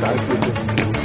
Tak.